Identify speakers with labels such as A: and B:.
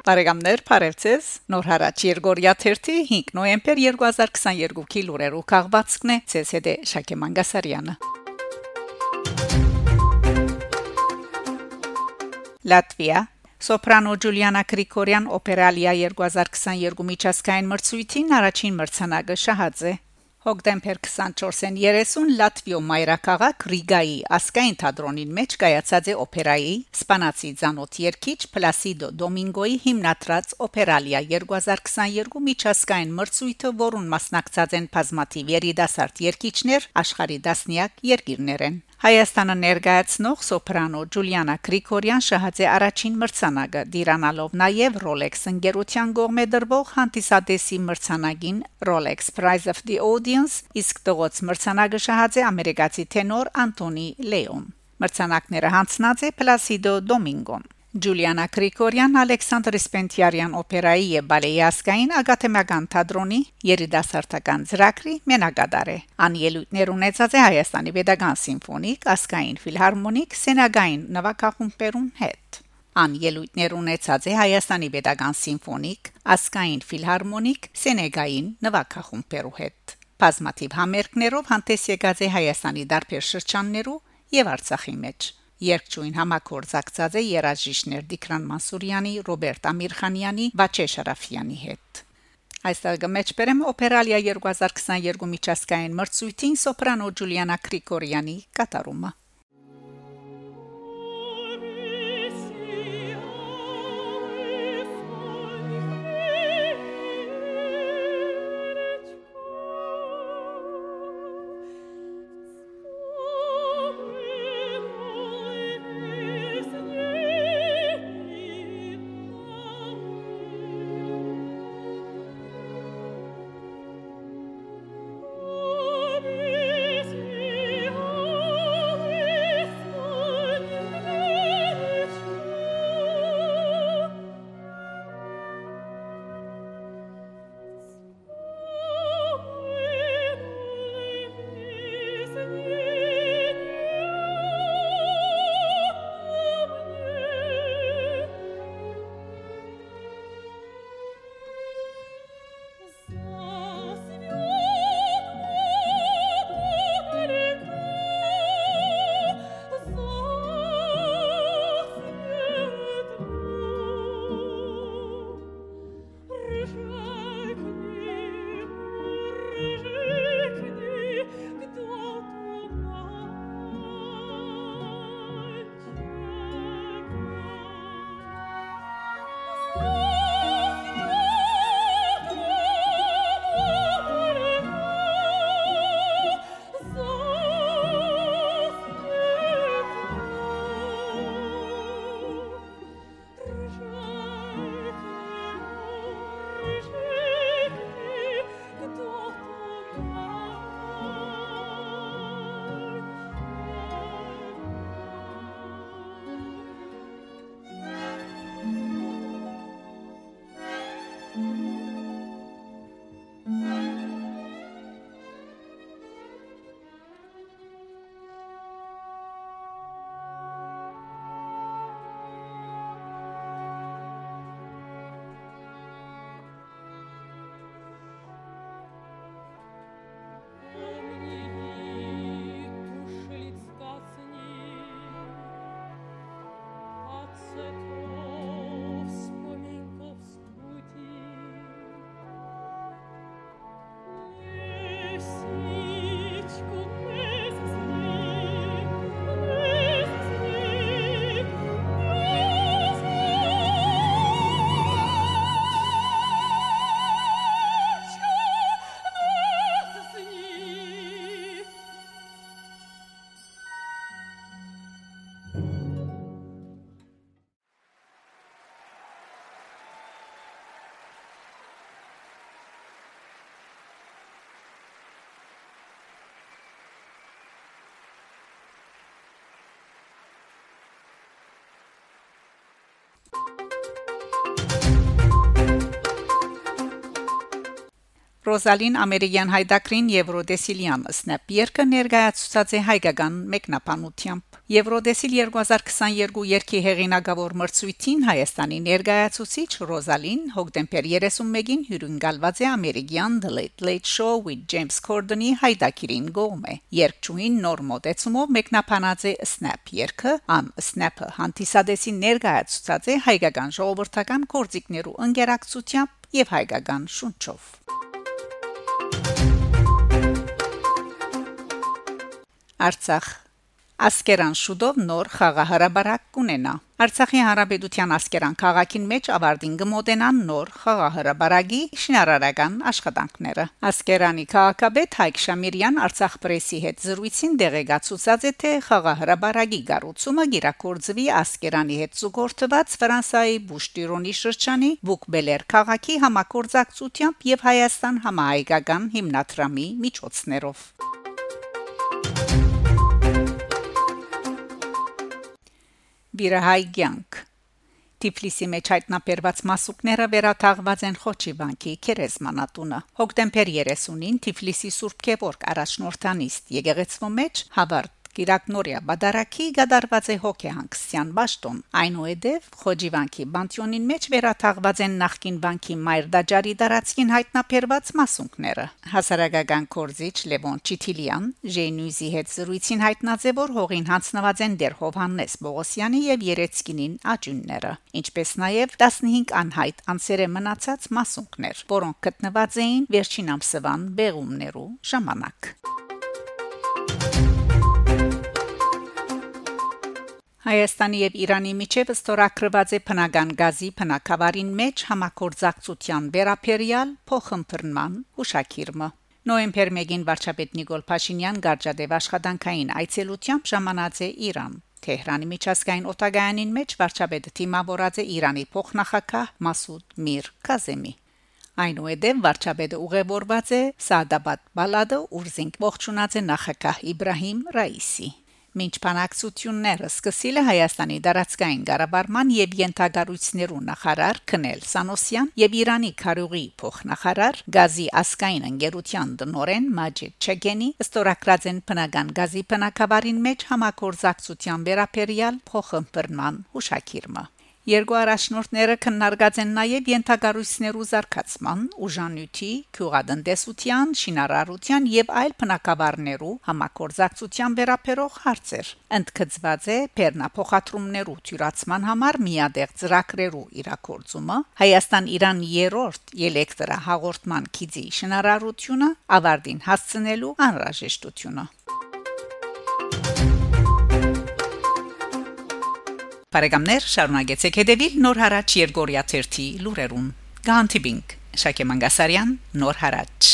A: Բարեկամներ, Փարեվցես, Նոր հարաճ Երգորիա 3 5 նոյեմբեր 2022-ի լուրերով քաղվածքն է ՑՍԴ Շակե Մանգասարյանը։ Լատվիա. Սոպրանո Ջուլիանա Գրիգորյան օպերալիա 2022 միջազգային մրցույթին առաջին մրցանակը շահած է Հոկտեմբեր 24-ին 30 Լատվիո մայրաքաղաք Ռիգայի ասկային թատրոնին մեջ կայացած է օպերայի Սպանացի ցանոթ երկիչ Պլասիդո Դոմինգոյի հիմնադրած օպերալիա 2022 միջազգային մրցույթը, որուն մասնակցած են բազմաթիվ երիտասարդ երկիչներ աշխարի դասնյակ երկիրներեն Հայաստանը ներկայացնող սոպրանո Ջուլիանա Գրիգորյան շահած է առաջին մրցանակը դիրանալով նաև Rolex ընկերության կողմէ դրվող հանդիսադեսի մրցանակին Rolex Prize of the Audience իսկ տղոց մրցանակը շահած է ամերիկացի տենոր Անտոնի Լեոն մրցանակները հանձնած է Պլասիդո Դոմինգոն Ջուլիանա Գրիգորյան Ալեքսանդր Սպենտիարյան օպերայի եւ բալեյասկային ագաթեմական թատրոնի երիտասարդական ծրագրի մենակադար է։ Անելույթներ ունեցած է Հայաստանի Պետական սիմֆոնիկ, ասկային ֆիլհարմոնիկ, սենագային նվագախումբերուն հետ։ Ան ելույթներ ունեցած է Հայաստանի Պետական սիմֆոնիկ, ասկային ֆիլհարմոնիկ, սենեգային նվագախումբերու հետ։ Բազմաթիվ համերգներով հանդես եկած է Հայաստանի դարբեր շրջաններու եւ Արցախի մեջ։ Երկչույն համակորձակցած է երաժիշտներ Դիկրան Մանսուրյանի, Ռոբերտ Ամիրխանյանի, Վաչե Շարաֆյանի հետ։ Այստեղ գմեջբերեմ օպերալիա 2022 միջազգային մրցույթին սոպրանո Ջուլիանա Գրիգորյանի կատարումը։ Ռոզալին ամերիկյան հայդակրին Եվրոդեսիլյան սնեպ երկը ներկայացուցած է հայկական մեկնաբանությամբ Եվրոդեսիլ 2022 երկի հեղինակավոր մրցույթին Հայաստանի ներկայացուցիչ Ռոզալին հոկտեմբեր 31-ին հյուրընկալված է ամերիկյան The Late Late Show with James Corden-ի հայդակիրին գոմե։ Երկչույն նոր մոդեցումով մեկնաբանած է Snap երգը, ամ Snap-ը հանդիսադեսի ներկայացուցած է հայկական ժողովրդական կորձիկներու ընկերակցությամբ եւ հայկական շունչով։ Արցախ Ասկերան շուտով նոր խաղահարաբարակ կունենա։ Արցախի հանրապետության Ասկերան քաղաքին մեջ ավարտին կմոտենան նոր խաղահարաբարագի շինարարական աշխատանքները։ Ասկերանի քաղաքապետ Հայկ Շամիրյան Արցախ պրեսի հետ զրույցին դեղեկացուցած է թե խաղահարաբարագի գառուցումը գիրակորձվի Ասկերանի հետ զուգորդված Ֆրանսիայի Բուշտիրոնի շրջանի Բուկբելեր քաղաքի համակորձակցությամբ եւ Հայաստան համահայկական հիմնադրամի միջոցներով։ Վիրահայ ցանկ Տիֆլիսի մեջ հայտնաբերված մասուկները վերաթաղված են Խոչի բանկի քերեզմանատունը։ Հոկտեմբեր 30-ին Տիֆլիսի Սուրբ Գևորգ առաջնորդանիստ եկեղեցու մեջ հավարտ Կիրակնորիա Բադարակի գդարված է հոգեհանգստյան ճաշտոն այնուհետև Խոջիվանքի բանտյոնին մեջ վերաթաղված են նախկին բանկի մայր դաջարի դարածքին հայտնաբերված մասունքները հասարակական կորզիչ Լևոն Չիթիլյան Ժենյուզի հետ զրույցին հայտնաձե որ հողին հանձնված են դեր Հովհաննես Բողոսյանի եւ Երեցկինին աճունները ինչպես նաեւ 15 անհայտ անսերը մնացած մասունքներ որոնք գտնված էին վերջին ամսվան բեղումներու ժամանակ Հայաստանի եւ Իրանի միջև ստորակրված է բնական գազի բնակավարին մեջ համակորձակցության վերապերյալ փոխըմբռնման հուշակիրը Նոեմբեր 1-ին վարչապետ Նիկոլ Փաշինյան գարժադեվ աշխատանքային այցելությամբ ժամանած է Իրան Թեհրանի միջազգային օտագայանին մեջ վարչապետը թիմավորած է Իրանի փոխնախագահ Մասուդ Միր Կազեմի Այնուհետև վարչապետը ուղևորված է Սադաբադ Բալադը Ուրզինգ ողջունած է նախագահ Իբրահիմ Ռայիսի Մինչ բանակցությունները սկսիլը Հայաստանի դարածքային Ղարաբաղման եւ Յենթագարույցներու նախարար Քնել Սանոսյան եւ Իրանի քարուղի փոխնախարար Գազի ասկային ընկերության դնորեն Մաջիդ Չեգենի ստորակրած են բնական գազի բնակավարին մեջ համակորձակցության վերապերյալ փոխըմբռնման հուշակիրը Երկու առաջնորդները քննարկած են նաև յենթագարույցներու զարգացման, ուժանյութի, քյուղադնդեսության, շինարարության եւ այլ բնակավարներու համակորձակցության վերաբերող հարցեր։ Ընդգծված է Պերնափոխադրումներու թյուրացման համար միադեղ ծրագրերու իրակորձումը, Հայաստան-Իրան երրորդ էլեկտրահաղորդման քիզի շինարարությունը ավարտին հասցնելու անհրաժեշտությունը։ Բարեկամներ, շարունակեցեք հետևել Նոր հարաճ Երգորիա 1-ի լուրերուն։ Գանտիբինգ Շակե Մանգասարյան, Նոր հարաճ